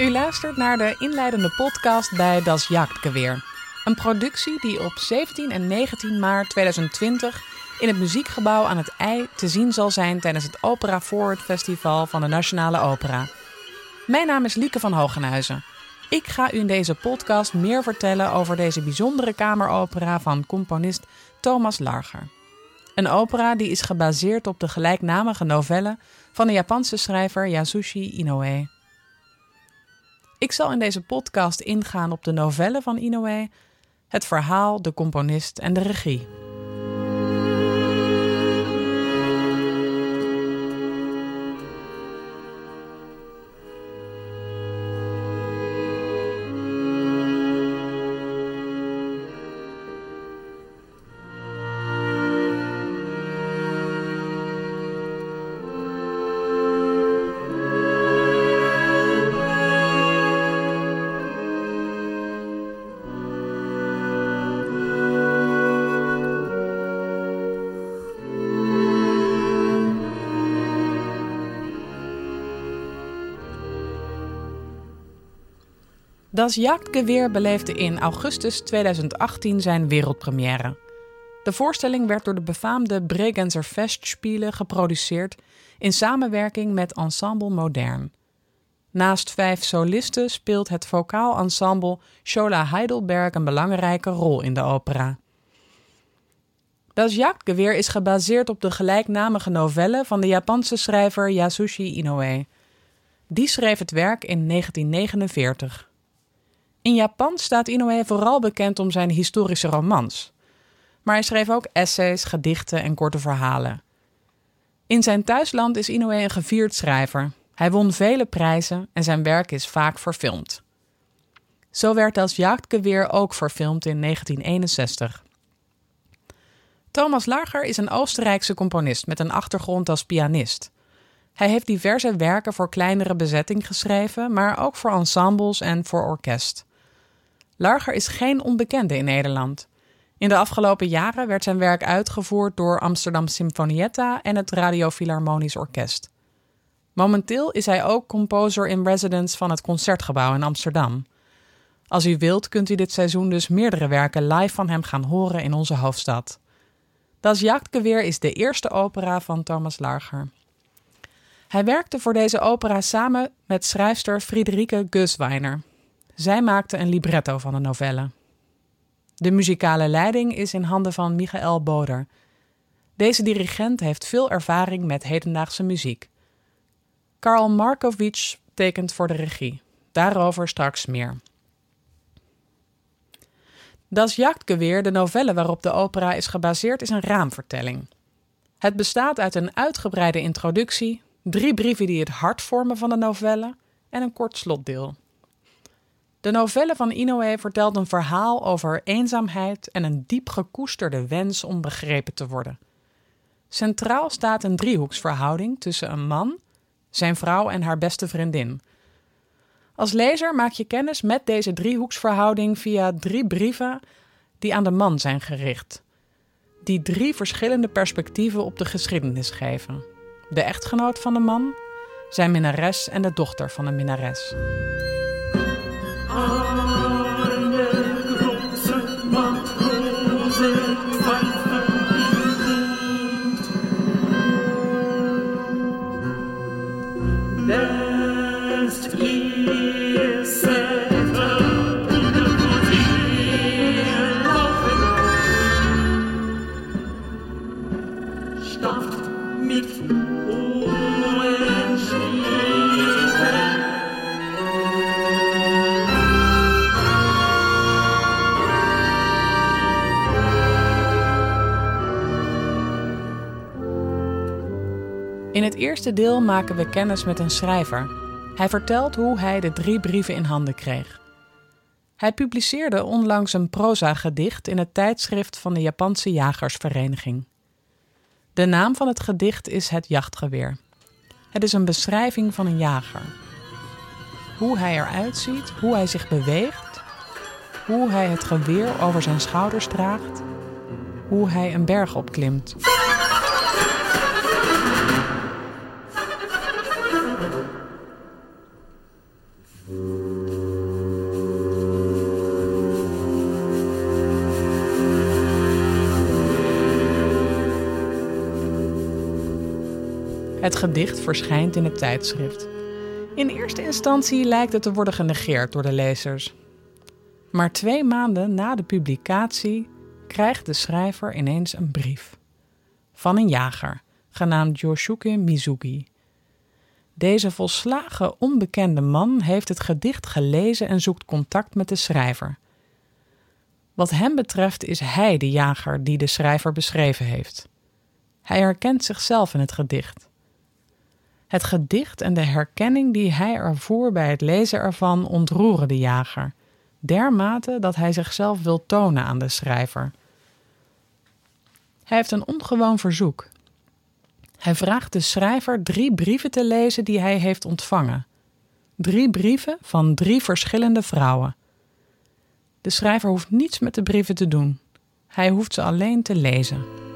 U luistert naar de inleidende podcast bij Das Jagdgeweer. Een productie die op 17 en 19 maart 2020 in het muziekgebouw aan het IJ te zien zal zijn tijdens het Opera Forward Festival van de Nationale Opera. Mijn naam is Lieke van Hogenhuizen. Ik ga u in deze podcast meer vertellen over deze bijzondere kameropera van componist Thomas Larger. Een opera die is gebaseerd op de gelijknamige novelle van de Japanse schrijver Yasushi Inoue. Ik zal in deze podcast ingaan op de novelle van Inoue, het verhaal, de componist en de regie. Das Jagdgeweer beleefde in augustus 2018 zijn wereldpremière. De voorstelling werd door de befaamde Bregenzer Festspiele geproduceerd in samenwerking met Ensemble Modern. Naast vijf solisten speelt het vocaal ensemble Schola Heidelberg een belangrijke rol in de opera. Das Jagdgeweer is gebaseerd op de gelijknamige novelle van de Japanse schrijver Yasushi Inoue. Die schreef het werk in 1949. In Japan staat Inoue vooral bekend om zijn historische romans. Maar hij schreef ook essays, gedichten en korte verhalen. In zijn thuisland is Inoue een gevierd schrijver. Hij won vele prijzen en zijn werk is vaak verfilmd. Zo werd als Jagdgeweer ook verfilmd in 1961. Thomas Larger is een Oostenrijkse componist met een achtergrond als pianist. Hij heeft diverse werken voor kleinere bezetting geschreven, maar ook voor ensembles en voor orkest. Larger is geen onbekende in Nederland. In de afgelopen jaren werd zijn werk uitgevoerd door Amsterdam Symfonietta en het Radio Philharmonisch Orkest. Momenteel is hij ook composer in residence van het Concertgebouw in Amsterdam. Als u wilt, kunt u dit seizoen dus meerdere werken live van hem gaan horen in onze hoofdstad. Das Jagdgeweer is de eerste opera van Thomas Larger. Hij werkte voor deze opera samen met schrijfster Friederike Gusweiner. Zij maakte een libretto van de novelle. De muzikale leiding is in handen van Michael Boder. Deze dirigent heeft veel ervaring met hedendaagse muziek. Karl Markovic tekent voor de regie. Daarover straks meer. Das Jagdgeweer, de novelle waarop de opera is gebaseerd, is een raamvertelling. Het bestaat uit een uitgebreide introductie, drie brieven die het hart vormen van de novelle en een kort slotdeel. De novelle van Inoue vertelt een verhaal over eenzaamheid en een diep gekoesterde wens om begrepen te worden. Centraal staat een driehoeksverhouding tussen een man, zijn vrouw en haar beste vriendin. Als lezer maak je kennis met deze driehoeksverhouding via drie brieven die aan de man zijn gericht, die drie verschillende perspectieven op de geschiedenis geven: de echtgenoot van de man, zijn minnares en de dochter van de minnares. In het eerste deel maken we kennis met een schrijver. Hij vertelt hoe hij de drie brieven in handen kreeg. Hij publiceerde onlangs een proza-gedicht in het tijdschrift van de Japanse Jagersvereniging. De naam van het gedicht is Het Jachtgeweer. Het is een beschrijving van een jager. Hoe hij eruit ziet, hoe hij zich beweegt, hoe hij het geweer over zijn schouders draagt, hoe hij een berg opklimt. Het gedicht verschijnt in het tijdschrift. In eerste instantie lijkt het te worden genegeerd door de lezers. Maar twee maanden na de publicatie krijgt de schrijver ineens een brief. Van een jager, genaamd Yoshuke Mizuki. Deze volslagen onbekende man heeft het gedicht gelezen en zoekt contact met de schrijver. Wat hem betreft is hij de jager die de schrijver beschreven heeft. Hij herkent zichzelf in het gedicht. Het gedicht en de herkenning die hij ervoer bij het lezen ervan ontroeren de jager, dermate dat hij zichzelf wil tonen aan de schrijver. Hij heeft een ongewoon verzoek. Hij vraagt de schrijver drie brieven te lezen die hij heeft ontvangen. Drie brieven van drie verschillende vrouwen. De schrijver hoeft niets met de brieven te doen. Hij hoeft ze alleen te lezen.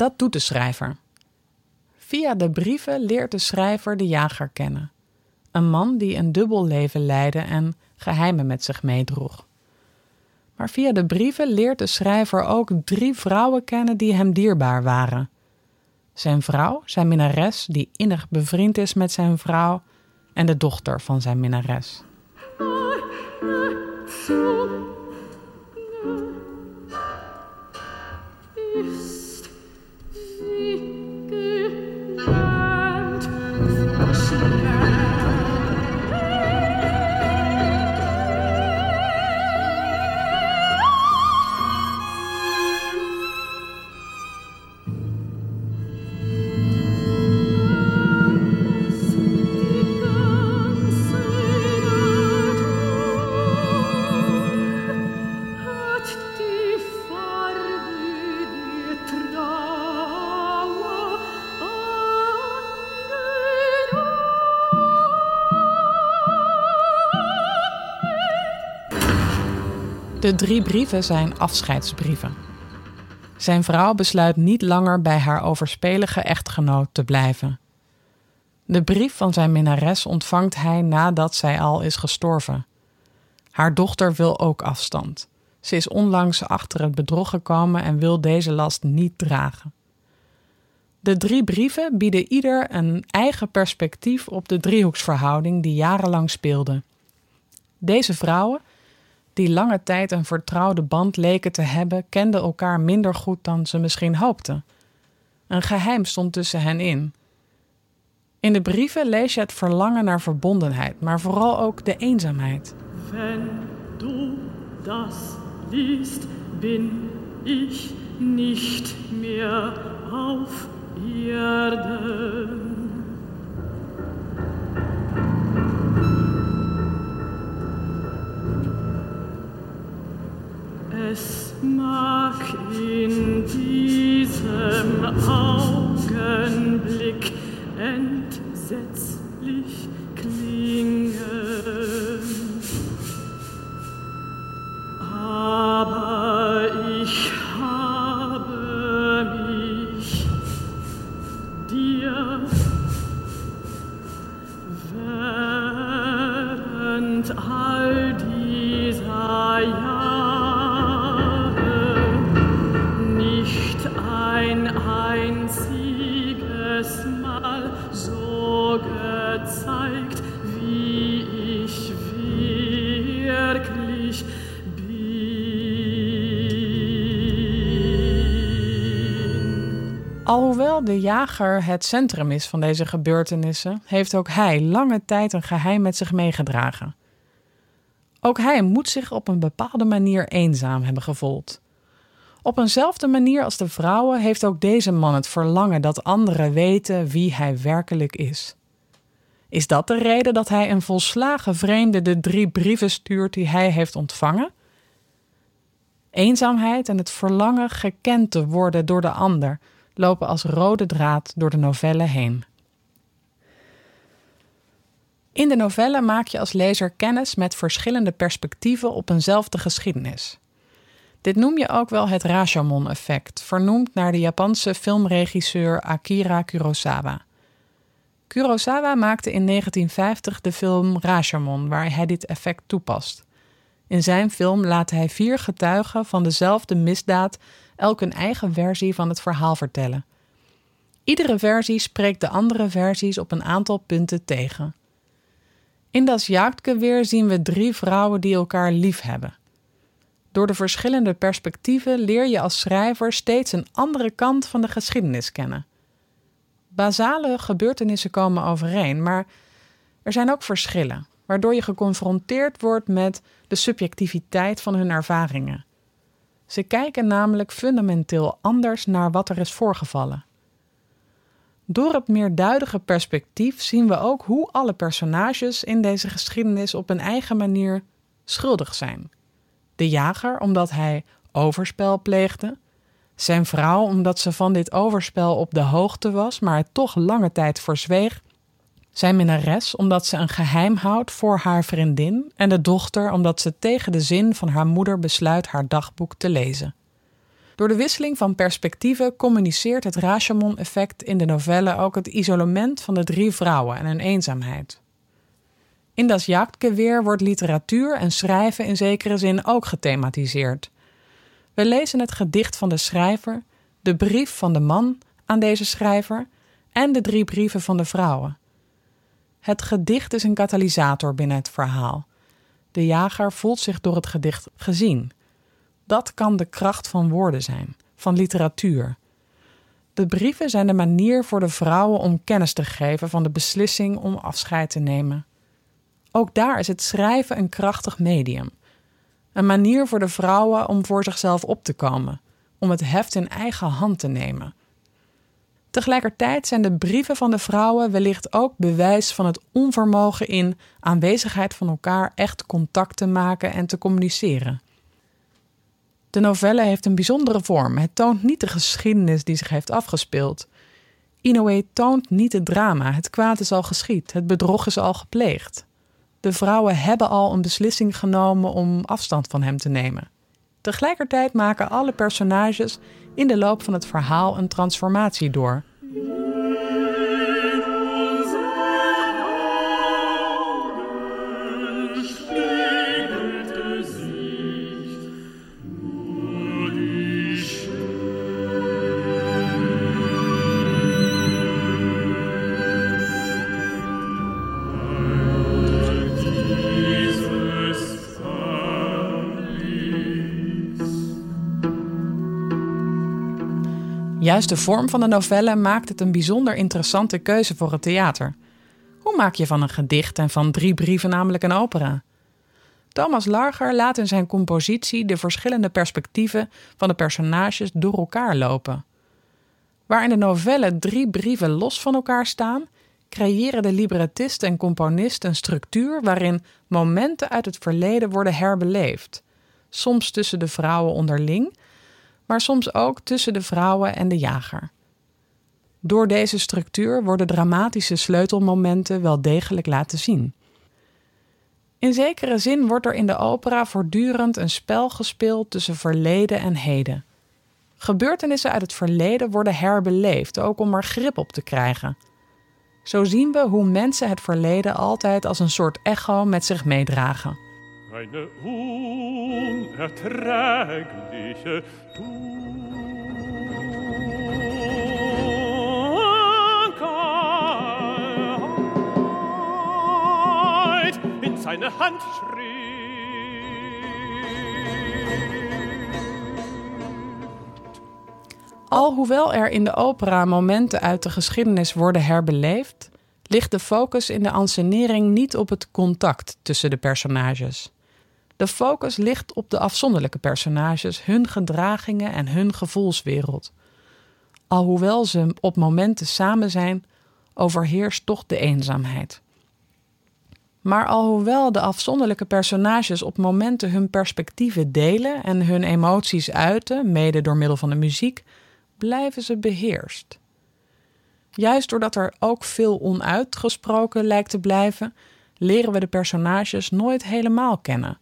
Dat doet de schrijver. Via de brieven leert de schrijver de jager kennen. Een man die een dubbel leven leidde en geheimen met zich meedroeg. Maar via de brieven leert de schrijver ook drie vrouwen kennen die hem dierbaar waren. Zijn vrouw, zijn minnares, die innig bevriend is met zijn vrouw, en de dochter van zijn minnares. De drie brieven zijn afscheidsbrieven. Zijn vrouw besluit niet langer bij haar overspelige echtgenoot te blijven. De brief van zijn minnares ontvangt hij nadat zij al is gestorven. Haar dochter wil ook afstand. Ze is onlangs achter het bedrog gekomen en wil deze last niet dragen. De drie brieven bieden ieder een eigen perspectief op de driehoeksverhouding die jarenlang speelde. Deze vrouwen die lange tijd een vertrouwde band leken te hebben, kenden elkaar minder goed dan ze misschien hoopten. Een geheim stond tussen hen in. In de brieven lees je het verlangen naar verbondenheid, maar vooral ook de eenzaamheid. Wenn du das liest, bin ich nicht mehr auf Erden. De jager het centrum is van deze gebeurtenissen, heeft ook hij lange tijd een geheim met zich meegedragen. Ook hij moet zich op een bepaalde manier eenzaam hebben gevoeld. Op eenzelfde manier als de vrouwen heeft ook deze man het verlangen dat anderen weten wie hij werkelijk is. Is dat de reden dat hij een volslagen vreemde de drie brieven stuurt die hij heeft ontvangen? Eenzaamheid en het verlangen gekend te worden door de ander lopen als rode draad door de novelle heen. In de novelle maak je als lezer kennis met verschillende perspectieven op eenzelfde geschiedenis. Dit noem je ook wel het Rashomon-effect, vernoemd naar de Japanse filmregisseur Akira Kurosawa. Kurosawa maakte in 1950 de film Rashomon, waar hij dit effect toepast. In zijn film laat hij vier getuigen van dezelfde misdaad elk een eigen versie van het verhaal vertellen. Iedere versie spreekt de andere versies op een aantal punten tegen. In Das Jagdgeweer zien we drie vrouwen die elkaar lief hebben. Door de verschillende perspectieven leer je als schrijver steeds een andere kant van de geschiedenis kennen. Basale gebeurtenissen komen overeen, maar er zijn ook verschillen, waardoor je geconfronteerd wordt met de subjectiviteit van hun ervaringen. Ze kijken namelijk fundamenteel anders naar wat er is voorgevallen. Door het meerduidige perspectief zien we ook hoe alle personages in deze geschiedenis op een eigen manier schuldig zijn. De jager omdat hij overspel pleegde, zijn vrouw omdat ze van dit overspel op de hoogte was, maar het toch lange tijd verzweeg, zijn minnares omdat ze een geheim houdt voor haar vriendin en de dochter omdat ze tegen de zin van haar moeder besluit haar dagboek te lezen. Door de wisseling van perspectieven communiceert het Rashomon-effect in de novelle ook het isolement van de drie vrouwen en hun eenzaamheid. In Das Jagdgeweer wordt literatuur en schrijven in zekere zin ook gethematiseerd. We lezen het gedicht van de schrijver, de brief van de man aan deze schrijver en de drie brieven van de vrouwen. Het gedicht is een katalysator binnen het verhaal. De jager voelt zich door het gedicht gezien. Dat kan de kracht van woorden zijn, van literatuur. De brieven zijn de manier voor de vrouwen om kennis te geven van de beslissing om afscheid te nemen. Ook daar is het schrijven een krachtig medium. Een manier voor de vrouwen om voor zichzelf op te komen, om het heft in eigen hand te nemen. Tegelijkertijd zijn de brieven van de vrouwen wellicht ook bewijs van het onvermogen in aanwezigheid van elkaar echt contact te maken en te communiceren. De novelle heeft een bijzondere vorm. Het toont niet de geschiedenis die zich heeft afgespeeld. Inoue toont niet het drama. Het kwaad is al geschied, het bedrog is al gepleegd. De vrouwen hebben al een beslissing genomen om afstand van hem te nemen. Tegelijkertijd maken alle personages in de loop van het verhaal een transformatie door. Juist de vorm van de novelle maakt het een bijzonder interessante keuze voor het theater. Hoe maak je van een gedicht en van drie brieven namelijk een opera? Thomas Larger laat in zijn compositie de verschillende perspectieven van de personages door elkaar lopen. Waar in de novelle drie brieven los van elkaar staan, creëren de librettist en componist een structuur waarin momenten uit het verleden worden herbeleefd. Soms tussen de vrouwen onderling, maar soms ook tussen de vrouwen en de jager. Door deze structuur worden dramatische sleutelmomenten wel degelijk laten zien. In zekere zin wordt er in de opera voortdurend een spel gespeeld tussen verleden en heden. Gebeurtenissen uit het verleden worden herbeleefd, ook om er grip op te krijgen. Zo zien we hoe mensen het verleden altijd als een soort echo met zich meedragen. Eine unerträgliche Dunkelheit in seine Hand. Alhoewel er in de opera momenten uit de geschiedenis worden herbeleefd, ligt de focus in de ansenering niet op het contact tussen de personages. De focus ligt op de afzonderlijke personages, hun gedragingen en hun gevoelswereld. Alhoewel ze op momenten samen zijn, overheerst toch de eenzaamheid. Maar alhoewel de afzonderlijke personages op momenten hun perspectieven delen en hun emoties uiten, mede door middel van de muziek, blijven ze beheerst. Juist doordat er ook veel onuitgesproken lijkt te blijven, leren we de personages nooit helemaal kennen.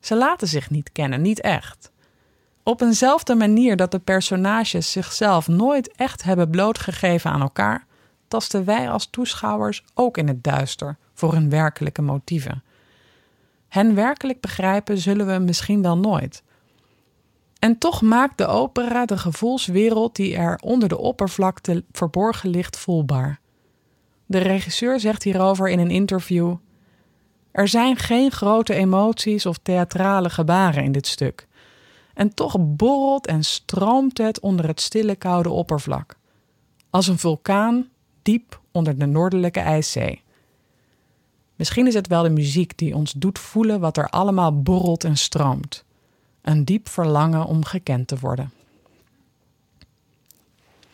Ze laten zich niet kennen, niet echt. Op eenzelfde manier dat de personages zichzelf nooit echt hebben blootgegeven aan elkaar, tasten wij als toeschouwers ook in het duister voor hun werkelijke motieven. Hen werkelijk begrijpen zullen we misschien wel nooit. En toch maakt de opera de gevoelswereld die er onder de oppervlakte verborgen ligt voelbaar. De regisseur zegt hierover in een interview: Er zijn geen grote emoties of theatrale gebaren in dit stuk. En toch borrelt en stroomt het onder het stille koude oppervlak. Als een vulkaan diep onder de noordelijke ijszee. Misschien is het wel de muziek die ons doet voelen wat er allemaal borrelt en stroomt. Een diep verlangen om gekend te worden.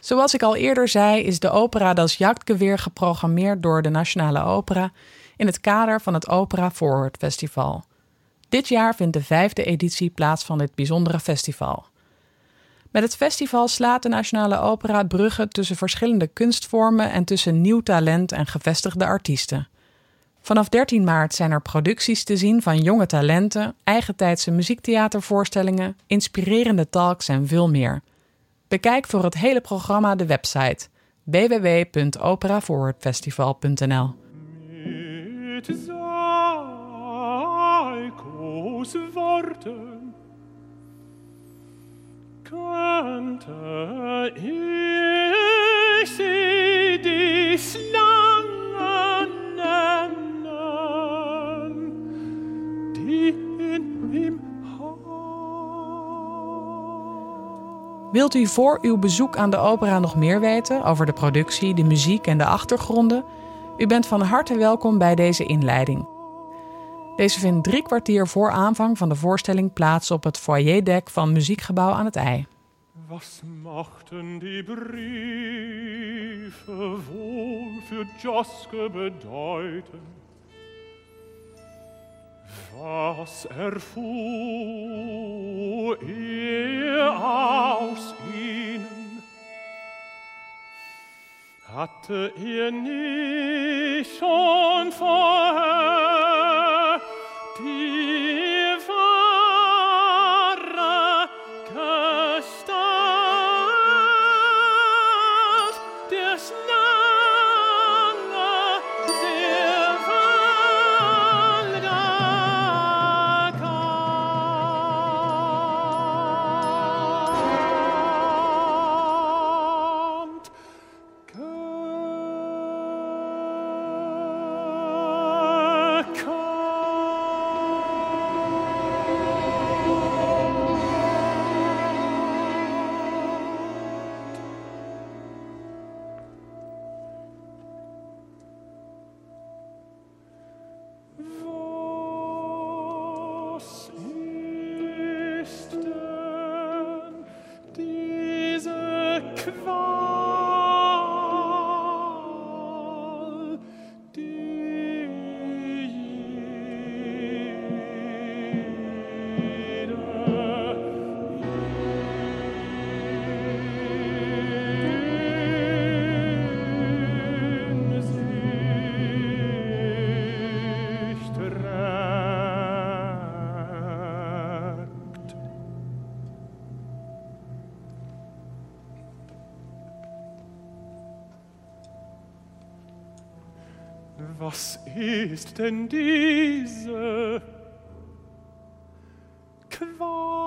Zoals ik al eerder zei, is de Opera das Jagdgewehr geprogrammeerd door de Nationale Opera in het kader van het Opera Forward Festival. Dit jaar vindt de vijfde editie plaats van dit bijzondere festival. Met het festival slaat de Nationale Opera bruggen tussen verschillende kunstvormen en tussen nieuw talent en gevestigde artiesten. Vanaf 13 maart zijn er producties te zien van jonge talenten, eigentijdse muziektheatervoorstellingen, inspirerende talks en veel meer. Bekijk voor het hele programma de website www.operaforwardfestival.nl. Die in ihm Wilt u voor uw bezoek aan de opera nog meer weten over de productie, de muziek en de achtergronden? U bent van harte welkom bij deze inleiding. Deze vindt drie kwartier voor aanvang van de voorstelling plaats op het foyerdek van Muziekgebouw aan het IJ. Was machten die Briefe wohl für Joske bedeuten? Was er aus ihnen? Hatte er nicht schon vorher die Was ist denn diese Qual?